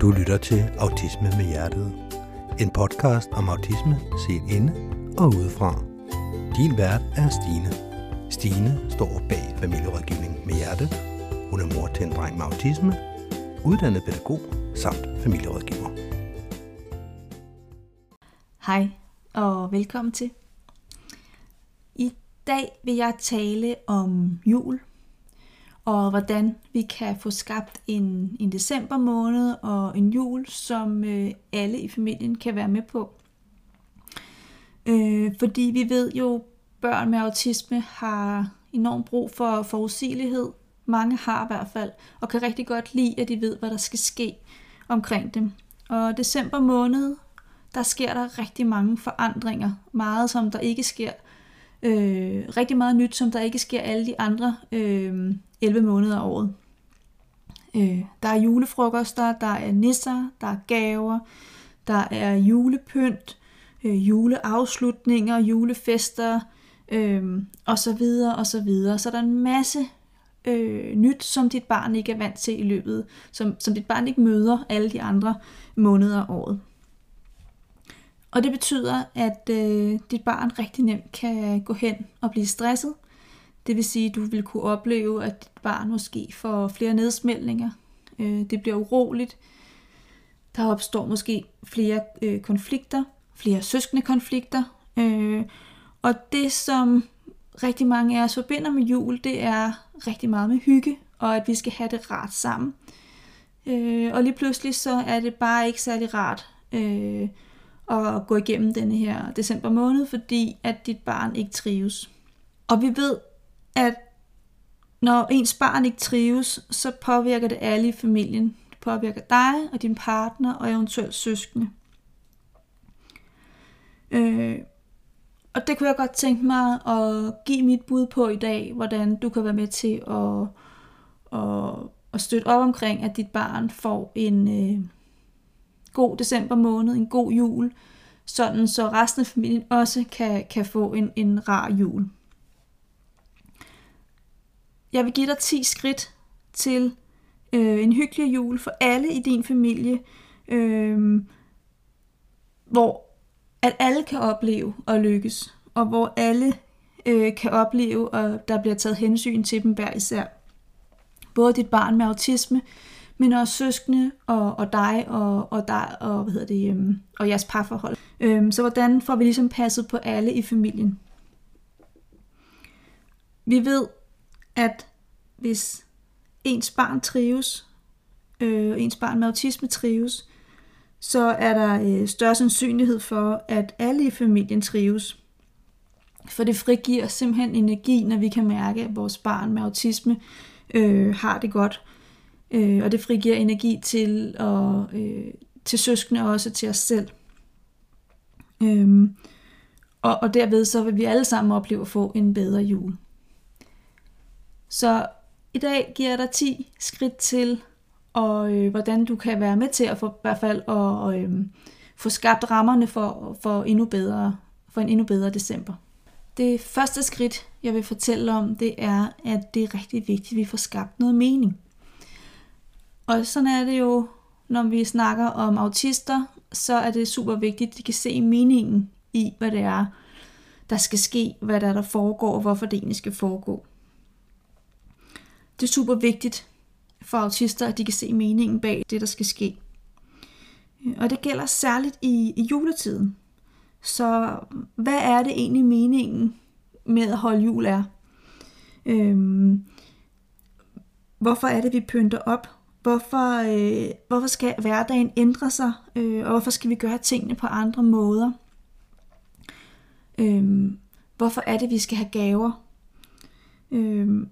Du lytter til Autisme med Hjertet. En podcast om autisme set inde og udefra. Din vært er Stine. Stine står bag familierådgivning med hjerte. Hun er mor til en dreng med autisme, uddannet pædagog samt familierådgiver. Hej og velkommen til. I dag vil jeg tale om jul og hvordan vi kan få skabt en, en december måned og en jul, som øh, alle i familien kan være med på. Øh, fordi vi ved jo, børn med autisme har enormt brug for forudsigelighed. Mange har i hvert fald, og kan rigtig godt lide, at de ved, hvad der skal ske omkring dem. Og december måned, der sker der rigtig mange forandringer. Meget, som der ikke sker. Øh, rigtig meget nyt, som der ikke sker alle de andre øh, 11 måneder af året. Øh, der er julefrokoster, der er nisser, der er gaver, der er julepynt, øh, juleafslutninger, julefester, øh, og så videre, og så videre. Så der er en masse øh, nyt, som dit barn ikke er vant til i løbet, som, som dit barn ikke møder alle de andre måneder af året. Og det betyder, at øh, dit barn rigtig nemt kan gå hen og blive stresset, det vil sige, at du vil kunne opleve, at dit barn måske får flere nedsmeltninger. Øh, det bliver uroligt. Der opstår måske flere øh, konflikter, flere søskende konflikter. Øh, og det, som rigtig mange af os forbinder med jul, det er rigtig meget med hygge, og at vi skal have det rart sammen. Øh, og lige pludselig så er det bare ikke særlig rart øh, at gå igennem denne her december måned, fordi at dit barn ikke trives. Og vi ved at når ens barn ikke trives, så påvirker det alle i familien. Det påvirker dig og din partner og eventuelt søskende. Øh, og det kunne jeg godt tænke mig at give mit bud på i dag, hvordan du kan være med til at, at, at støtte op omkring, at dit barn får en øh, god december måned, en god jul, sådan så resten af familien også kan, kan få en, en rar jul. Jeg vil give dig 10 skridt til øh, en hyggelig jul for alle i din familie, øh, hvor at alle kan opleve at lykkes, og hvor alle øh, kan opleve, at der bliver taget hensyn til dem hver især. Både dit barn med autisme, men også søskende og, og dig og, og dig og hvad hedder det øhm, og jeres parforhold. Øhm, så hvordan får vi ligesom passet på alle i familien? Vi ved, at hvis ens barn trives, øh, ens barn med autisme trives, så er der øh, større sandsynlighed for, at alle i familien trives. For det frigiver simpelthen energi, når vi kan mærke, at vores barn med autisme øh, har det godt. Øh, og det frigiver energi til, og, øh, til søskende og også til os selv. Øhm, og, og derved så vil vi alle sammen opleve at få en bedre jul. Så i dag giver jeg dig 10 skridt til, og øh, hvordan du kan være med til at få, i hvert fald at øh, få skabt rammerne for, for, endnu bedre, for en endnu bedre december. Det første skridt, jeg vil fortælle om, det er, at det er rigtig vigtigt, at vi får skabt noget mening. Og sådan er det jo, når vi snakker om autister, så er det super vigtigt, at de kan se meningen i, hvad det er, der skal ske, hvad der er, der foregår, og hvorfor det egentlig skal foregå. Det er super vigtigt for autister, at de kan se meningen bag det, der skal ske. Og det gælder særligt i, i juletiden. Så hvad er det egentlig meningen med at holde jul er? Øhm, hvorfor er det, vi pynter op? Hvorfor, øh, hvorfor skal hverdagen ændre sig? Øh, og hvorfor skal vi gøre tingene på andre måder? Øh, hvorfor er det, vi skal have gaver? Øh,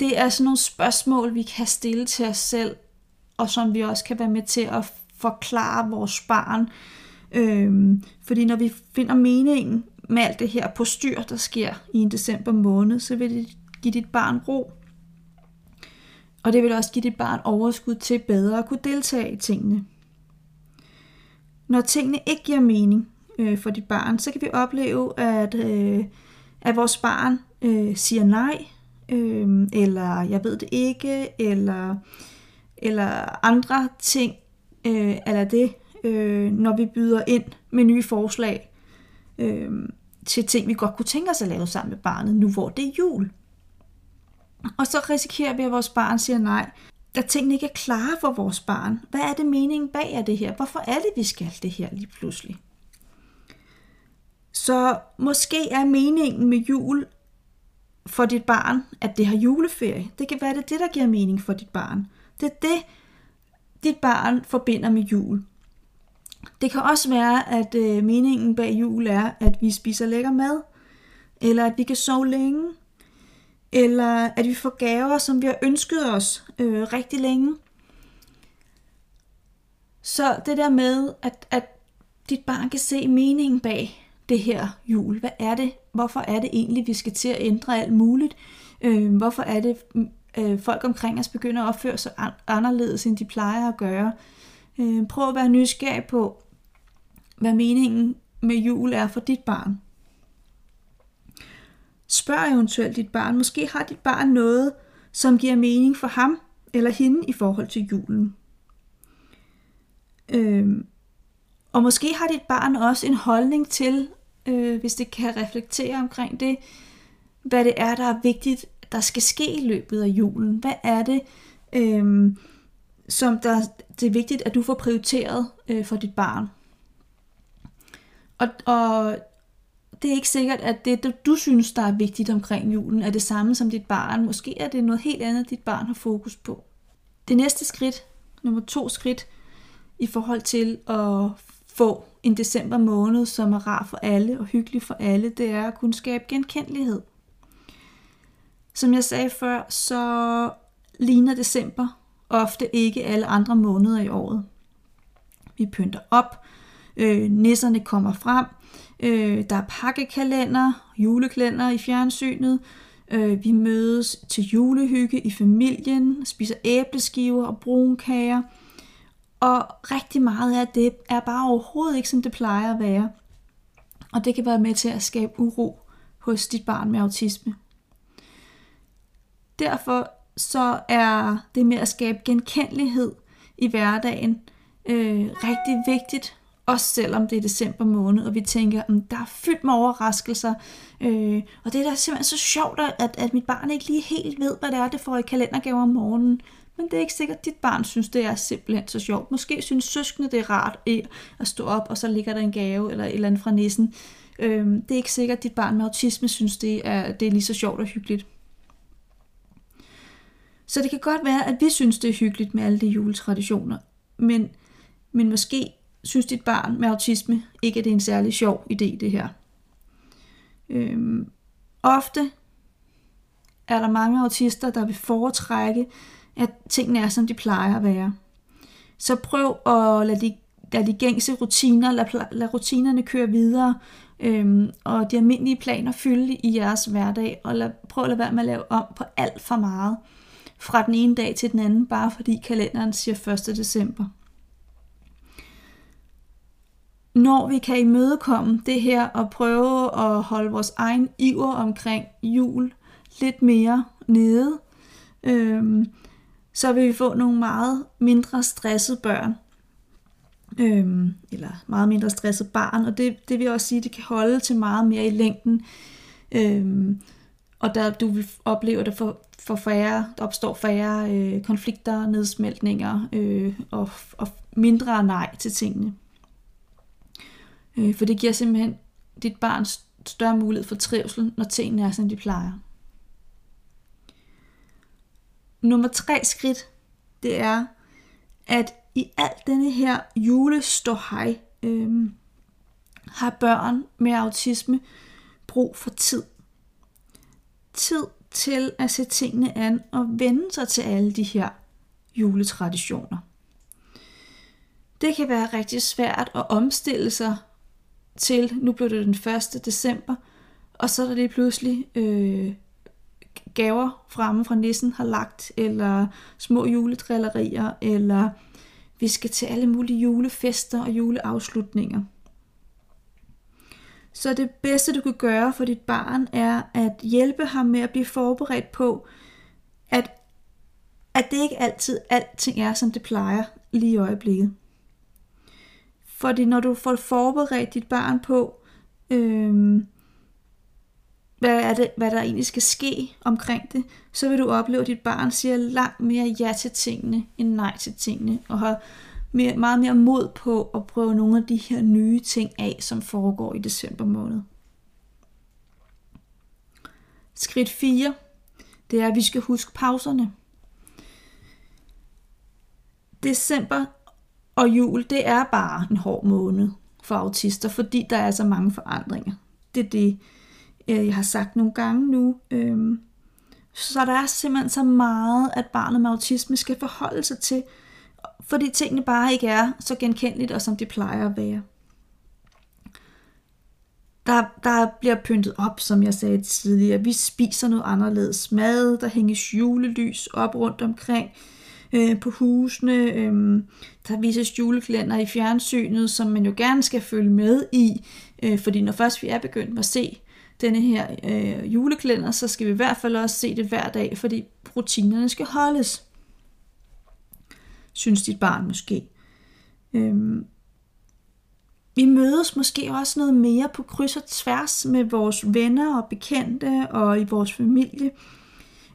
det er sådan nogle spørgsmål, vi kan stille til os selv, og som vi også kan være med til at forklare vores barn. Øhm, fordi når vi finder meningen med alt det her på styr, der sker i en december måned, så vil det give dit barn ro. Og det vil også give dit barn overskud til bedre at kunne deltage i tingene. Når tingene ikke giver mening øh, for dit barn, så kan vi opleve, at, øh, at vores barn øh, siger nej, øh, eller jeg ved det ikke, eller, eller andre ting, øh, eller det, øh, når vi byder ind med nye forslag øh, til ting, vi godt kunne tænke os at lave sammen med barnet, nu hvor det er jul. Og så risikerer vi, at vores barn siger nej, da tingene ikke er klare for vores barn. Hvad er det meningen bag af det her? Hvorfor er det, vi skal det her lige pludselig? Så måske er meningen med jul for dit barn, at det har juleferie. Det kan være det, det der giver mening for dit barn. Det er det, dit barn forbinder med jul. Det kan også være, at øh, meningen bag jul er, at vi spiser lækker mad, eller at vi kan sove længe, eller at vi får gaver, som vi har ønsket os øh, rigtig længe. Så det der med, at, at dit barn kan se meningen bag det her jul. Hvad er det? Hvorfor er det egentlig, vi skal til at ændre alt muligt? Øh, hvorfor er det, mm, øh, folk omkring os begynder at opføre sig anderledes, end de plejer at gøre? Øh, prøv at være nysgerrig på, hvad meningen med jul er for dit barn. Spørg eventuelt dit barn. Måske har dit barn noget, som giver mening for ham eller hende i forhold til julen. Øhm, og måske har dit barn også en holdning til, øh, hvis det kan reflektere omkring det, hvad det er, der er vigtigt, der skal ske i løbet af julen. Hvad er det, øh, som der, det er vigtigt, at du får prioriteret øh, for dit barn. Og, og det er ikke sikkert, at det, du synes, der er vigtigt omkring julen, er det samme som dit barn. Måske er det noget helt andet, dit barn har fokus på. Det næste skridt, nummer to skridt, i forhold til at få en december måned, som er rar for alle og hyggelig for alle, det er at kunne skabe genkendelighed. Som jeg sagde før, så ligner december ofte ikke alle andre måneder i året. Vi pynter op, øh, nisserne kommer frem, øh, der er pakkekalender, julekalender i fjernsynet, øh, vi mødes til julehygge i familien, spiser æbleskiver og brunkager, og rigtig meget af det er bare overhovedet ikke, som det plejer at være. Og det kan være med til at skabe uro hos dit barn med autisme. Derfor så er det med at skabe genkendelighed i hverdagen øh, rigtig vigtigt, også selvom det er december måned, og vi tænker, at der er fyldt med overraskelser, øh, og det er da simpelthen så sjovt, at, at mit barn ikke lige helt ved, hvad det er, det får i kalendergaver om morgenen. Men det er ikke sikkert, at dit barn synes, det er simpelthen så sjovt. Måske synes søskende, det er rart at stå op, og så ligger der en gave eller et eller andet fra nissen. Øh, det er ikke sikkert, at dit barn med autisme synes, det er, det er lige så sjovt og hyggeligt. Så det kan godt være, at vi synes, det er hyggeligt med alle de juletraditioner, men, men måske synes dit barn med autisme ikke, at det er en særlig sjov idé, det her. Øhm, ofte er der mange autister, der vil foretrække, at tingene er, som de plejer at være. Så prøv at lade de, lade de gængse rutiner, lad, lad rutinerne køre videre, øhm, og de almindelige planer fylde i jeres hverdag, og lad, prøv at lade være med at lave om på alt for meget fra den ene dag til den anden, bare fordi kalenderen siger 1. december. Når vi kan imødekomme det her og prøve at holde vores egen iver omkring jul lidt mere nede, øhm, så vil vi få nogle meget mindre stressede børn. Øhm, eller meget mindre stresset barn, og det, det vil også sige, at det kan holde til meget mere i længden. Øhm, og der du vil opleve, at der for, for færre, der opstår færre øh, konflikter, nedsmeltninger øh, og, og mindre nej til tingene. Øh, for det giver simpelthen dit barn større mulighed for trivsel, når tingene er, som de plejer. Nummer tre skridt, det er, at i alt denne her juleståhej, øh, har børn med autisme brug for tid tid til at se tingene an og vende sig til alle de her juletraditioner. Det kan være rigtig svært at omstille sig til, nu blev det den 1. december, og så er der lige pludselig øh, gaver fremme fra nissen har lagt, eller små juletrillerier, eller vi skal til alle mulige julefester og juleafslutninger. Så det bedste, du kan gøre for dit barn, er at hjælpe ham med at blive forberedt på, at at det ikke altid alting er, som det plejer lige i øjeblikket. Fordi når du får forberedt dit barn på, øh, hvad, er det, hvad der egentlig skal ske omkring det, så vil du opleve, at dit barn siger langt mere ja til tingene, end nej til tingene, og har mere, meget mere mod på at prøve nogle af de her nye ting af, som foregår i december måned. Skridt 4, det er, at vi skal huske pauserne. December og jul, det er bare en hård måned for autister, fordi der er så mange forandringer. Det er det, øh, jeg har sagt nogle gange nu. Øhm, så der er simpelthen så meget, at barnet med autisme skal forholde sig til, fordi tingene bare ikke er så genkendeligt, og som de plejer at være. Der, der bliver pyntet op, som jeg sagde tidligere. Vi spiser noget anderledes mad, der hænges julelys op rundt omkring øh, Øh, på husene. Øh, der vises juleklænder i fjernsynet, som man jo gerne skal følge med i, øh, fordi når først vi er begyndt at se denne her øh, juleklænder, så skal vi i hvert fald også se det hver dag, fordi rutinerne skal holdes. Synes dit barn måske. Øhm, vi mødes måske også noget mere på kryds og tværs med vores venner og bekendte og i vores familie,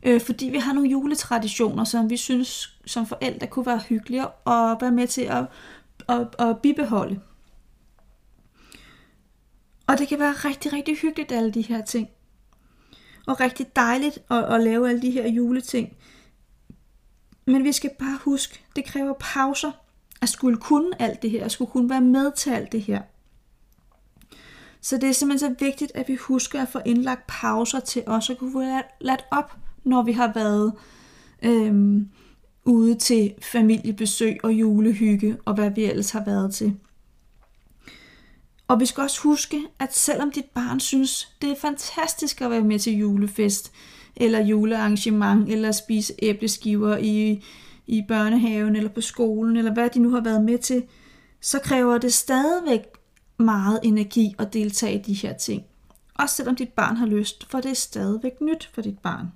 øh, fordi vi har nogle juletraditioner, som vi synes som forældre kunne være hyggelige at være med til at, at, at bibeholde. Og det kan være rigtig, rigtig hyggeligt, alle de her ting. Og rigtig dejligt at, at lave alle de her juleting. Men vi skal bare huske, det kræver pauser at skulle kunne alt det her, at skulle kunne være med til alt det her. Så det er simpelthen så vigtigt, at vi husker at få indlagt pauser til os at kunne få ladt op, når vi har været øhm, ude til familiebesøg og julehygge og hvad vi ellers har været til. Og vi skal også huske, at selvom dit barn synes, det er fantastisk at være med til julefest, eller julearrangement, eller spise æbleskiver i, i børnehaven, eller på skolen, eller hvad de nu har været med til, så kræver det stadigvæk meget energi at deltage i de her ting. Også selvom dit barn har lyst, for det er stadigvæk nyt for dit barn.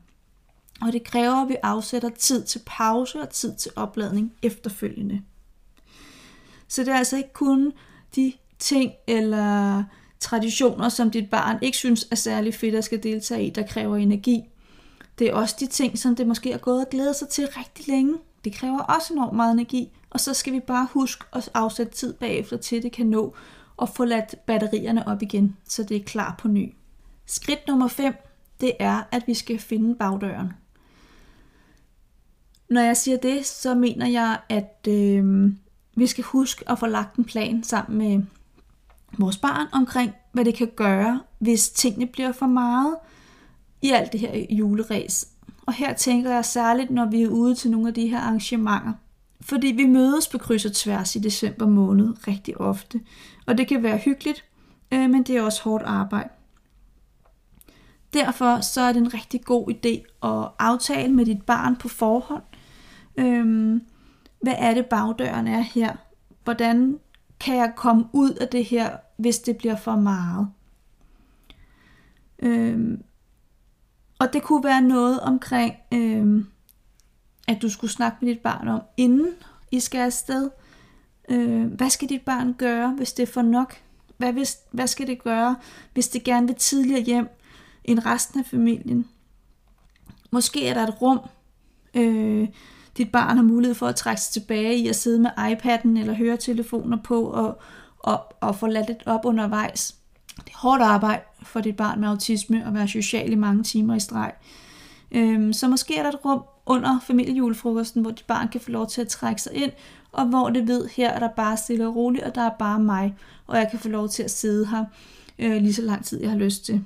Og det kræver, at vi afsætter tid til pause og tid til opladning efterfølgende. Så det er altså ikke kun de ting eller traditioner, som dit barn ikke synes er særlig fedt at skal deltage i, der kræver energi. Det er også de ting, som det måske er gået og glæde sig til rigtig længe. Det kræver også enormt meget energi, og så skal vi bare huske at afsætte tid bagefter til, det kan nå og få ladt batterierne op igen, så det er klar på ny. Skridt nummer 5, det er, at vi skal finde bagdøren. Når jeg siger det, så mener jeg, at øh, vi skal huske at få lagt en plan sammen med vores barn omkring, hvad det kan gøre, hvis tingene bliver for meget i alt det her juleræs. Og her tænker jeg særligt, når vi er ude til nogle af de her arrangementer. Fordi vi mødes på kryds og tværs i december måned rigtig ofte. Og det kan være hyggeligt, øh, men det er også hårdt arbejde. Derfor så er det en rigtig god idé at aftale med dit barn på forhånd. Øhm, hvad er det bagdøren er her? Hvordan kan jeg komme ud af det her, hvis det bliver for meget? Øhm, og det kunne være noget omkring, øhm, at du skulle snakke med dit barn om, inden I skal afsted. Øh, hvad skal dit barn gøre, hvis det er for nok? Hvad, hvis, hvad skal det gøre, hvis det gerne vil tidligere hjem end resten af familien? Måske er der et rum, øh, dit barn har mulighed for at trække sig tilbage i at sidde med iPad'en eller høretelefoner på og, og, og få ladt lidt op undervejs. Det er hårdt arbejde for dit barn med autisme at være social i mange timer i streg. Øhm, så måske er der et rum under familiejulefrokosten, hvor dit barn kan få lov til at trække sig ind, og hvor det ved, her er der bare stille og roligt, og der er bare mig, og jeg kan få lov til at sidde her øh, lige så lang tid, jeg har lyst til.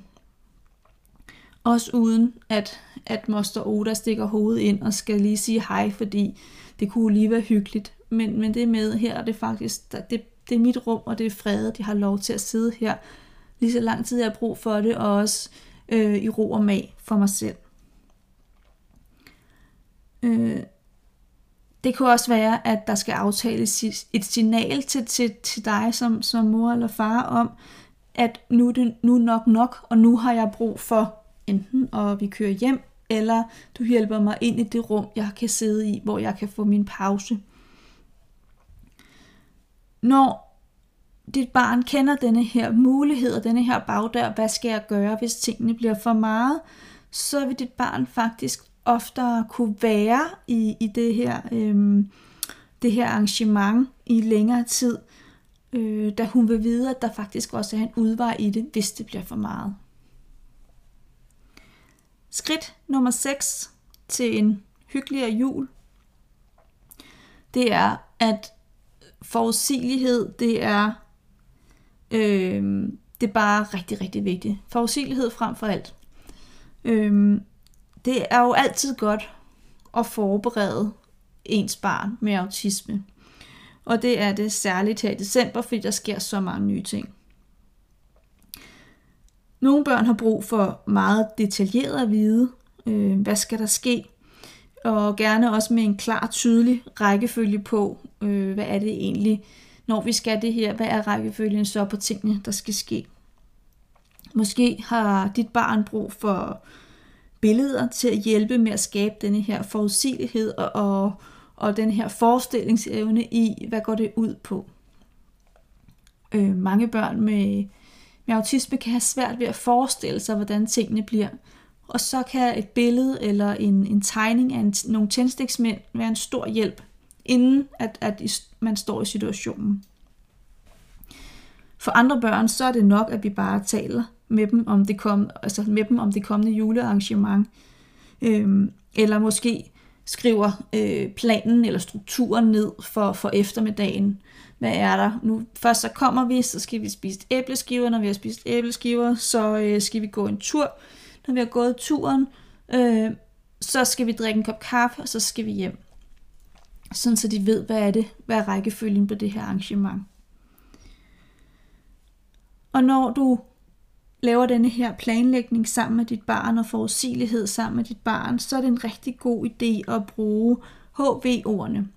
Også uden at, at moster Oda stikker hovedet ind og skal lige sige hej, fordi det kunne lige være hyggeligt. Men, men det med her, er det faktisk, det, det er mit rum, og det er fredet. Jeg har lov til at sidde her lige så lang tid, jeg har brug for det, og også øh, i ro og mag for mig selv. Øh, det kunne også være, at der skal aftales et signal til, til, til dig som, som mor eller far om, at nu er det nu nok nok, og nu har jeg brug for enten og vi kører hjem, eller du hjælper mig ind i det rum, jeg kan sidde i, hvor jeg kan få min pause. Når dit barn kender denne her mulighed og denne her bagdør, hvad skal jeg gøre, hvis tingene bliver for meget, så vil dit barn faktisk oftere kunne være i, i det her øh, det her arrangement i længere tid, øh, da hun vil vide, at der faktisk også er en udvej i det, hvis det bliver for meget. Skridt nummer 6 til en hyggeligere jul, det er, at forudsigelighed, det er, øh, det er bare rigtig, rigtig vigtigt. Forudsigelighed frem for alt. Øh, det er jo altid godt at forberede ens barn med autisme. Og det er det særligt her i december, fordi der sker så mange nye ting. Nogle børn har brug for meget detaljeret at vide, øh, hvad skal der ske, og gerne også med en klar, tydelig rækkefølge på, øh, hvad er det egentlig, når vi skal det her, hvad er rækkefølgen så på tingene, der skal ske. Måske har dit barn brug for billeder til at hjælpe med at skabe denne her forudsigelighed og, og, og den her forestillingsevne i, hvad går det ud på. Øh, mange børn med, med autisme kan have svært ved at forestille sig, hvordan tingene bliver. Og så kan et billede eller en, en tegning af en, nogle tændstiksmænd være en stor hjælp, inden at, at man står i situationen. For andre børn, så er det nok, at vi bare taler med dem om det, kom, altså med dem om det kommende julearrangement. Øhm, eller måske skriver øh, planen eller strukturen ned for, for eftermiddagen. Hvad er der? Nu først så kommer vi, så skal vi spise æbleskiver. Når vi har spist æbleskiver, så øh, skal vi gå en tur. Når vi har gået turen, øh, så skal vi drikke en kop kaffe, og så skal vi hjem. Sådan så de ved, hvad er det, hvad er rækkefølgen på det her arrangement. Og når du laver denne her planlægning sammen med dit barn og forudsigelighed sammen med dit barn, så er det en rigtig god idé at bruge HV-ordene.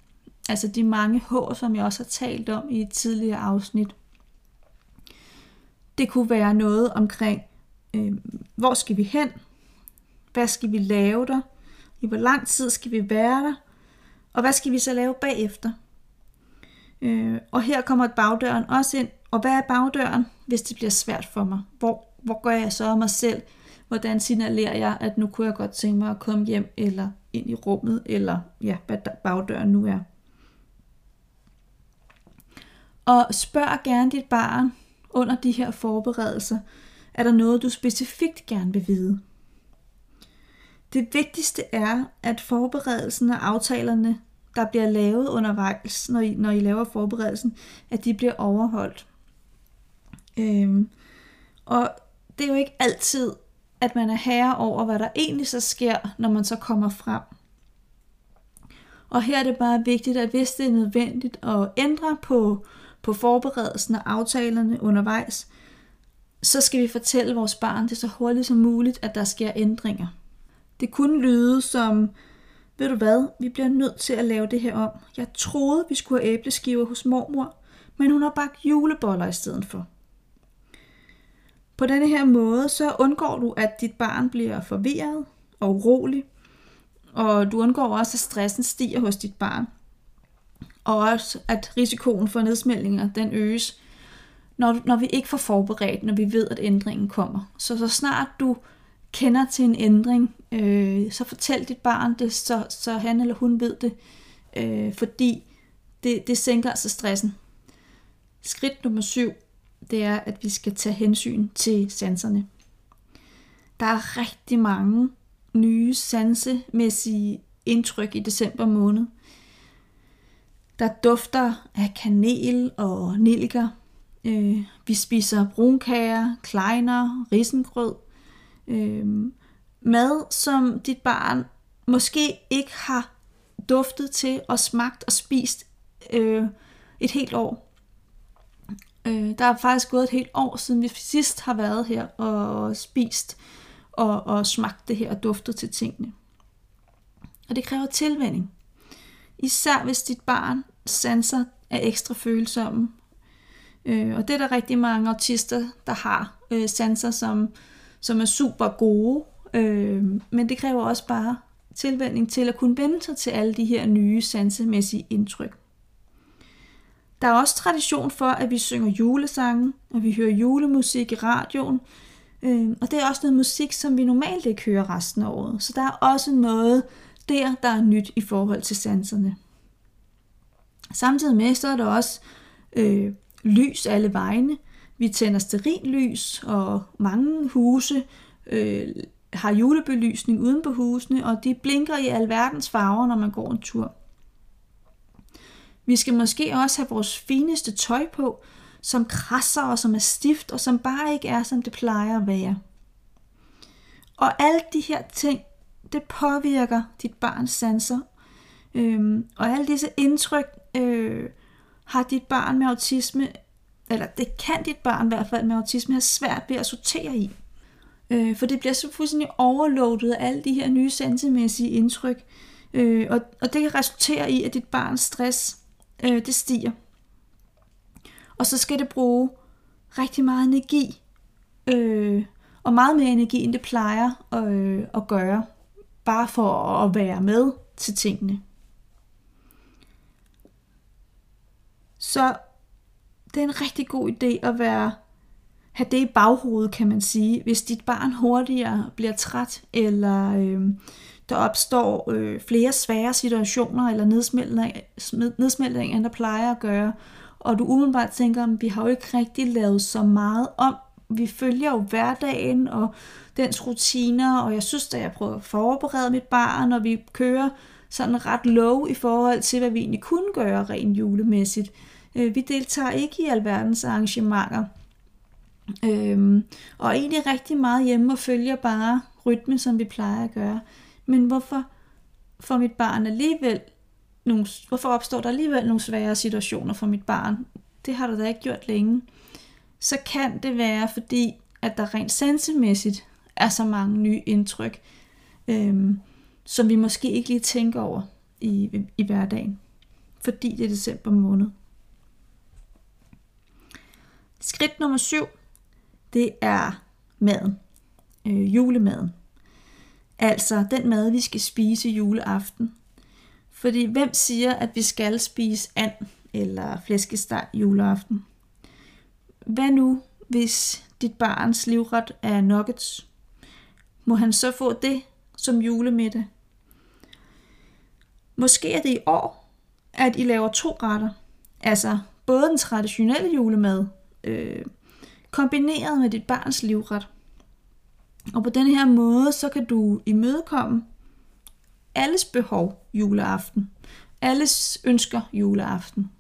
Altså de mange H, som jeg også har talt om i et tidligere afsnit. Det kunne være noget omkring, øh, hvor skal vi hen? Hvad skal vi lave der? I hvor lang tid skal vi være der? Og hvad skal vi så lave bagefter? Øh, og her kommer bagdøren også ind. Og hvad er bagdøren, hvis det bliver svært for mig? Hvor hvor gør jeg så af mig selv? Hvordan signalerer jeg, at nu kunne jeg godt tænke mig at komme hjem, eller ind i rummet, eller ja, hvad bagdøren nu er. Og spørg gerne dit barn under de her forberedelser, er der noget, du specifikt gerne vil vide? Det vigtigste er, at forberedelsen og aftalerne, der bliver lavet undervejs, når I, når I laver forberedelsen, at de bliver overholdt. Øhm, og det er jo ikke altid, at man er herre over, hvad der egentlig så sker, når man så kommer frem. Og her er det bare vigtigt, at hvis det er nødvendigt at ændre på, på forberedelsen og aftalerne undervejs, så skal vi fortælle vores barn det så hurtigt som muligt, at der sker ændringer. Det kunne lyde som, ved du hvad, vi bliver nødt til at lave det her om. Jeg troede, vi skulle have æbleskiver hos mormor, men hun har bagt juleboller i stedet for. På denne her måde, så undgår du, at dit barn bliver forvirret og urolig, og du undgår også, at stressen stiger hos dit barn. Og også, at risikoen for nedsmeltninger, den øges, når, når vi ikke får forberedt, når vi ved, at ændringen kommer. Så så snart du kender til en ændring, øh, så fortæl dit barn det, så, så han eller hun ved det, øh, fordi det, det sænker altså stressen. Skridt nummer syv, det er, at vi skal tage hensyn til sanserne. Der er rigtig mange nye sansemæssige indtryk i december måned. Der dufter af kanel og nelliker. Øh, vi spiser brunkager, kleiner, risengrød. Øh, mad, som dit barn måske ikke har duftet til og smagt og spist øh, et helt år. Øh, der er faktisk gået et helt år siden vi sidst har været her og spist og, og smagt det her og duftet til tingene. Og det kræver tilvænning. Især hvis dit barn sanser er ekstra følsomme. Øh, og det er der rigtig mange autister, der har øh, sanser, som, som er super gode. øh, men det kræver også bare tilvænning til at kunne vende sig til alle de her nye sansemæssige indtryk. Der er også tradition for, at vi synger julesange, og vi hører julemusik i radioen, øh, og det er også noget musik, som vi normalt ikke hører resten af året. Så der er også noget der, der er nyt i forhold til sanserne. Samtidig med, så er der også øh, lys alle vegne. Vi tænder lys, og mange huse øh, har julebelysning uden på husene, og de blinker i alverdens farver, når man går en tur. Vi skal måske også have vores fineste tøj på, som krasser og som er stift, og som bare ikke er, som det plejer at være. Og alle de her ting, det påvirker dit barns sanser. Øhm, og alle disse indtryk øh, har dit barn med autisme, eller det kan dit barn i hvert fald med autisme, have svært ved at sortere i. Øh, for det bliver så fuldstændig overloadet af alle de her nye sansemæssige indtryk. Øh, og, og det kan resultere i, at dit barns stress øh, det stiger. Og så skal det bruge rigtig meget energi, øh, og meget mere energi, end det plejer øh, at gøre, bare for at være med til tingene. Så det er en rigtig god idé at være have det i baghovedet, kan man sige. Hvis dit barn hurtigere bliver træt, eller øh, der opstår øh, flere svære situationer eller nedsmeltning, nedsmeltning, end der plejer at gøre, og du umiddelbart tænker, at vi har jo ikke rigtig lavet så meget om. Vi følger jo hverdagen og dens rutiner, og jeg synes, at jeg prøver at forberede mit barn, og vi kører sådan ret low i forhold til, hvad vi egentlig kunne gøre rent julemæssigt. Øh, vi deltager ikke i alverdens arrangementer. Øhm, og egentlig rigtig meget hjemme og følger bare rytmen, som vi plejer at gøre. Men hvorfor får mit barn alligevel nogle, hvorfor opstår der alligevel nogle svære situationer for mit barn? Det har der da ikke gjort længe. Så kan det være, fordi at der rent sansemæssigt er så mange nye indtryk, øhm, som vi måske ikke lige tænker over i, i hverdagen, fordi det er december måned. Skridt nummer syv, det er maden, øh, julemaden. Altså den mad, vi skal spise juleaften. Fordi hvem siger, at vi skal spise and eller flæskesteg juleaften? Hvad nu, hvis dit barns livret er nuggets? Må han så få det som julemiddag? Måske er det i år, at I laver to retter. Altså både den traditionelle julemad, øh, kombineret med dit barns livret. Og på den her måde, så kan du imødekomme alles behov juleaften. Alles ønsker juleaften.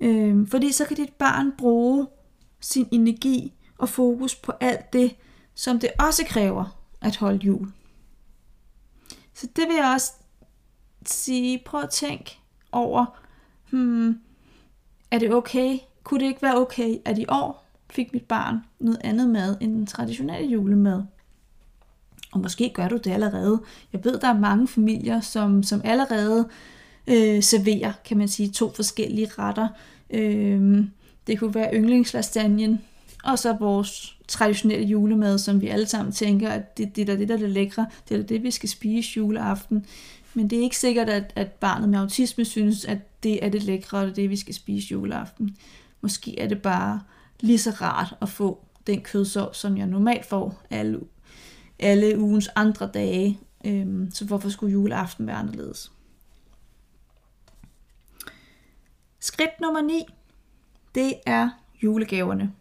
Øh, fordi så kan dit barn bruge sin energi og fokus på alt det, som det også kræver at holde jul. Så det vil jeg også sige, prøv at tænke over, hmm, er det okay? Kunne det ikke være okay, at i år fik mit barn noget andet mad end den traditionelle julemad. Og måske gør du det allerede. Jeg ved, der er mange familier, som, som allerede øh, Øh, serverer, kan man sige, to forskellige retter. Øh, det kunne være yndlingslastanjen, og så vores traditionelle julemad, som vi alle sammen tænker, at det, det er det, der er det lækre, det er det, vi skal spise juleaften. Men det er ikke sikkert, at, at barnet med autisme synes, at det er det lækre, og det er det, vi skal spise juleaften. Måske er det bare lige så rart at få den kødsovs, som jeg normalt får alle, alle ugens andre dage. Øhm, så hvorfor skulle juleaften være anderledes? Skridt nummer 9, det er julegaverne.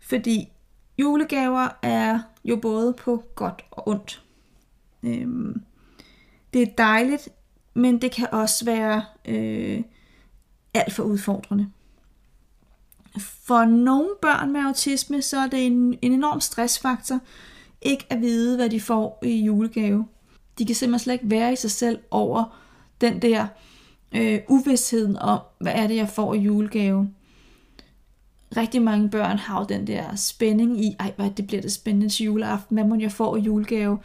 Fordi julegaver er jo både på godt og ondt. Øhm, det er dejligt, men det kan også være øh, alt for udfordrende. For nogle børn med autisme, så er det en, en enorm stressfaktor ikke at vide, hvad de får i julegave. De kan simpelthen slet ikke være i sig selv over den der øh, uvidsheden om, hvad er det, jeg får i julegave. Rigtig mange børn har jo den der spænding i, ej, hvad det bliver det spændende til juleaften, hvad må jeg få i julegave.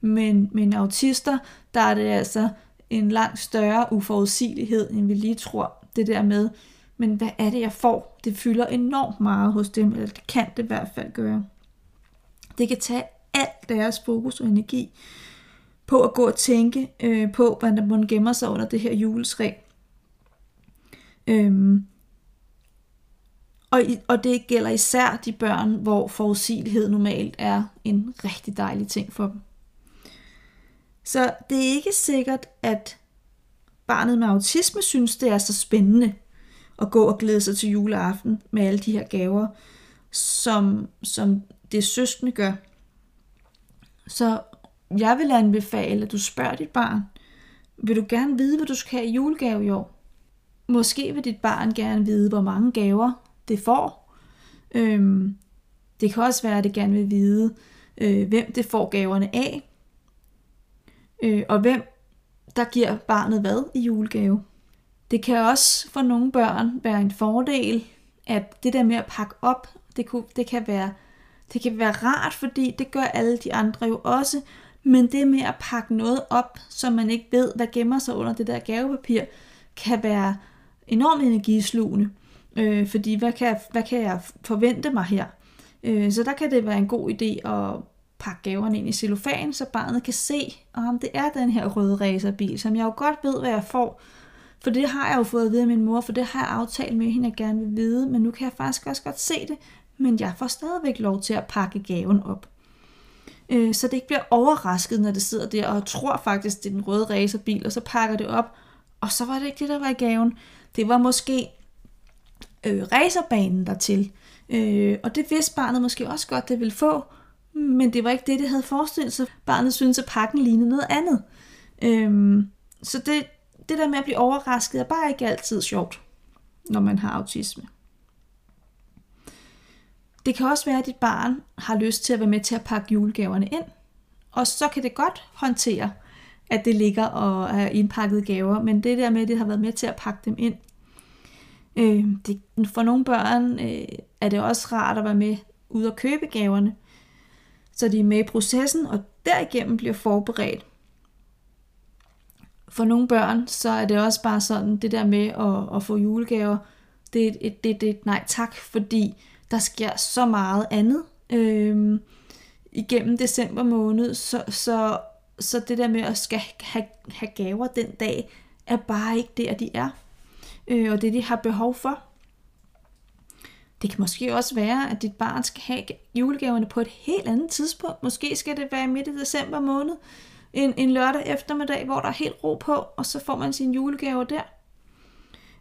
Men, men autister, der er det altså en langt større uforudsigelighed, end vi lige tror. Det der med, men hvad er det, jeg får? Det fylder enormt meget hos dem, eller det kan det i hvert fald gøre. Det kan tage alt deres fokus og energi på at gå og tænke øh, på, hvad der gemmer sig under det her juletræ. Øhm, og, og det gælder især de børn, hvor forudsigelighed normalt er en rigtig dejlig ting for dem. Så det er ikke sikkert, at barnet med autisme synes, det er så spændende at gå og glæde sig til juleaften med alle de her gaver, som, som det søskende gør. Så jeg vil anbefale, at du spørger dit barn, vil du gerne vide, hvad du skal have i julegave i år? Måske vil dit barn gerne vide, hvor mange gaver det får. Øhm, det kan også være, at det gerne vil vide, øh, hvem det får gaverne af, øh, og hvem der giver barnet hvad i julegave. Det kan også for nogle børn være en fordel, at det der med at pakke op, det, kunne, det, kan være, det kan være rart, fordi det gør alle de andre jo også, men det med at pakke noget op, som man ikke ved, hvad gemmer sig under det der gavepapir, kan være enormt energislugende. Øh, fordi hvad kan, hvad kan jeg forvente mig her? Øh, så der kan det være en god idé at pakke gaverne ind i cellofan, så barnet kan se, om det er den her røde racerbil, som jeg jo godt ved, hvad jeg får. For det har jeg jo fået at vide af min mor, for det har jeg aftalt med hende, jeg gerne vil vide, men nu kan jeg faktisk også godt se det, men jeg får stadigvæk lov til at pakke gaven op. Øh, så det ikke bliver overrasket, når det sidder der og tror faktisk, det er den røde racerbil, og så pakker det op, og så var det ikke det, der var i gaven. Det var måske øh, racerbanen dertil. Øh, og det vidste barnet måske også godt, det ville få, men det var ikke det, det havde forestillet sig. Barnet syntes, at pakken lignede noget andet. Øh, så det, det der med at blive overrasket er bare ikke altid sjovt, når man har autisme. Det kan også være, at dit barn har lyst til at være med til at pakke julegaverne ind, og så kan det godt håndtere, at det ligger og er indpakket gaver, men det der med, at det har været med til at pakke dem ind, Øh, det, for nogle børn øh, er det også rart at være med ud og købe gaverne, så de er med i processen og derigennem bliver forberedt. For nogle børn, så er det også bare sådan, det der med at, at få julegaver, det er et, det, det et nej tak, fordi der sker så meget andet øh, igennem december måned, så, så, så det der med at skal have, have gaver den dag, er bare ikke der, de er øh, og det de har behov for. Det kan måske også være, at dit barn skal have julegaverne på et helt andet tidspunkt. Måske skal det være midt i december måned, en, en lørdag eftermiddag, hvor der er helt ro på, og så får man sine julegaver der.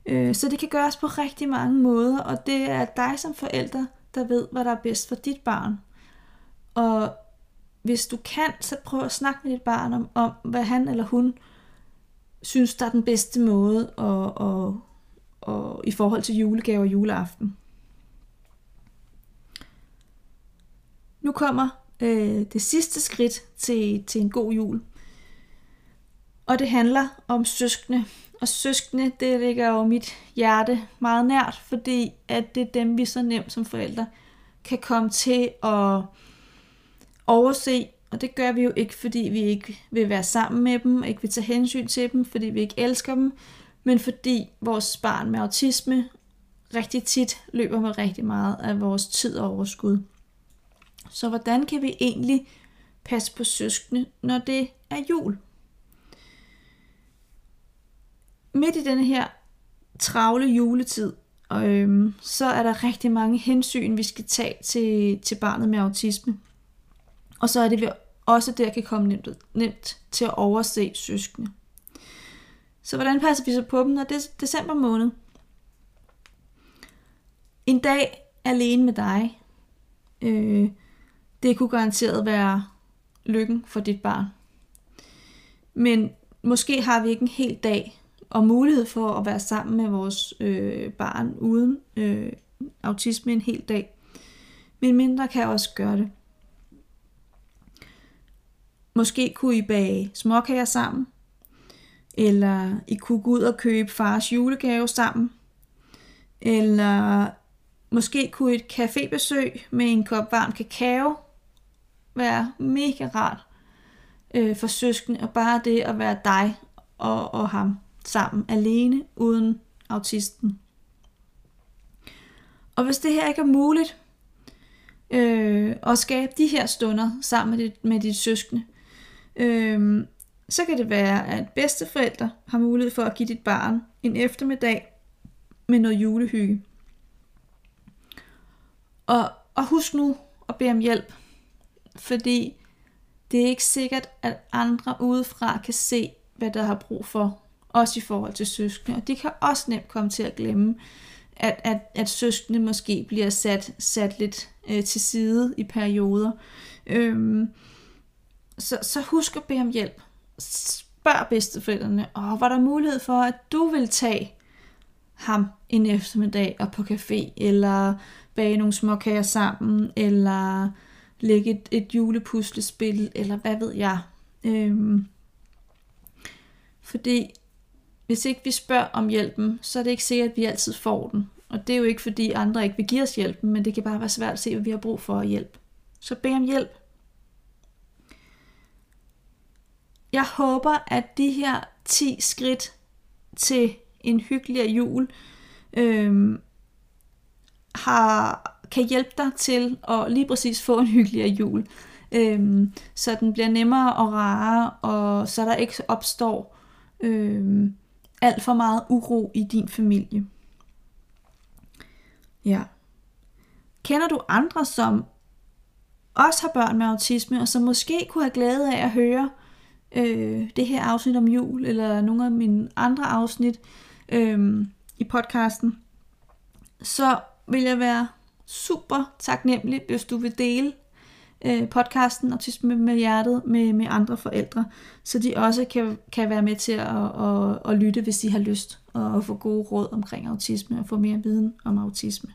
Øh, så det kan gøres på rigtig mange måder, og det er dig som forælder, der ved, hvad der er bedst for dit barn. Og hvis du kan, så prøv at snakke med dit barn om, om hvad han eller hun synes, der er den bedste måde at, at, og i forhold til julegaver og juleaften. Nu kommer øh, det sidste skridt til, til en god jul. Og det handler om søskende. Og søskende, det ligger jo mit hjerte meget nært, fordi at det er dem, vi så nemt som forældre kan komme til at overse. Og det gør vi jo ikke, fordi vi ikke vil være sammen med dem, ikke vil tage hensyn til dem, fordi vi ikke elsker dem, men fordi vores barn med autisme rigtig tit løber med rigtig meget af vores tid og overskud. Så hvordan kan vi egentlig passe på søskende, når det er jul? Midt i denne her travle juletid, og øhm, så er der rigtig mange hensyn, vi skal tage til, til barnet med autisme. Og så er det vi også der kan komme nemt, nemt til at overse søskende. Så hvordan passer vi så på dem, når det er december måned? En dag alene med dig, øh, det kunne garanteret være lykken for dit barn. Men måske har vi ikke en hel dag og mulighed for at være sammen med vores øh, barn uden øh, autisme en hel dag. Men mindre kan også gøre det. Måske kunne I bage småkager sammen, eller I kunne gå ud og købe fars julegave sammen, eller måske kunne et cafébesøg med en kop varm kakao være mega rart øh, for søskende, og bare det at være dig og, og ham sammen, alene, uden autisten. Og hvis det her ikke er muligt, øh, at skabe de her stunder sammen med dit, med dit søskende. Øh, så kan det være, at bedsteforældre har mulighed for at give dit barn en eftermiddag med noget julehygge. Og, og husk nu at bede om hjælp, fordi det er ikke sikkert, at andre udefra kan se, hvad der har brug for, også i forhold til søskende. Og de kan også nemt komme til at glemme, at, at, at søskende måske bliver sat, sat lidt øh, til side i perioder. Øhm, så, så husk at bede om hjælp. Spørg bedsteforældrene, og var der mulighed for, at du vil tage ham en eftermiddag og på café, eller bage nogle små kager sammen, eller lægge et, et julepuslespil, eller hvad ved jeg. Øhm, fordi hvis ikke vi spørger om hjælpen, så er det ikke sikkert, at vi altid får den. Og det er jo ikke, fordi andre ikke vil give os hjælpen, men det kan bare være svært at se, hvad vi har brug for at hjælp. Så bed om hjælp. Jeg håber, at de her 10 skridt til en hyggeligere jul øhm, har, kan hjælpe dig til at lige præcis få en hyggeligere jul. Øhm, så den bliver nemmere og rarere, og så der ikke opstår øhm, alt for meget uro i din familie. Ja. Kender du andre, som også har børn med autisme, og som måske kunne have glæde af at høre øh, det her afsnit om jul, eller nogle af mine andre afsnit øh, i podcasten, så vil jeg være super taknemmelig, hvis du vil dele øh, podcasten Autisme med hjertet med, med andre forældre, så de også kan, kan være med til at, at, at lytte, hvis de har lyst, og få gode råd omkring autisme og få mere viden om autisme.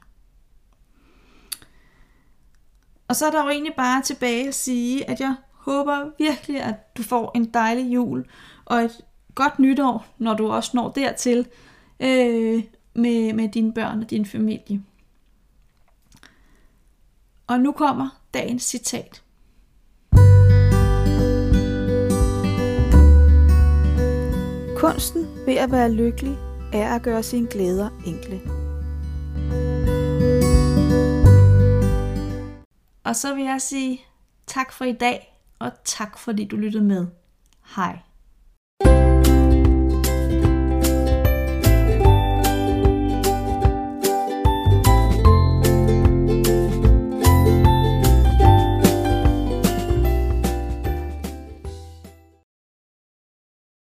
Og så er der jo egentlig bare tilbage at sige, at jeg håber virkelig, at du får en dejlig jul og et godt nytår, når du også når dertil øh, med, med dine børn og din familie. Og nu kommer dagens citat. Kunsten ved at være lykkelig er at gøre sine glæder enkle. Og så vil jeg sige tak for i dag, og tak fordi du lyttede med. Hej.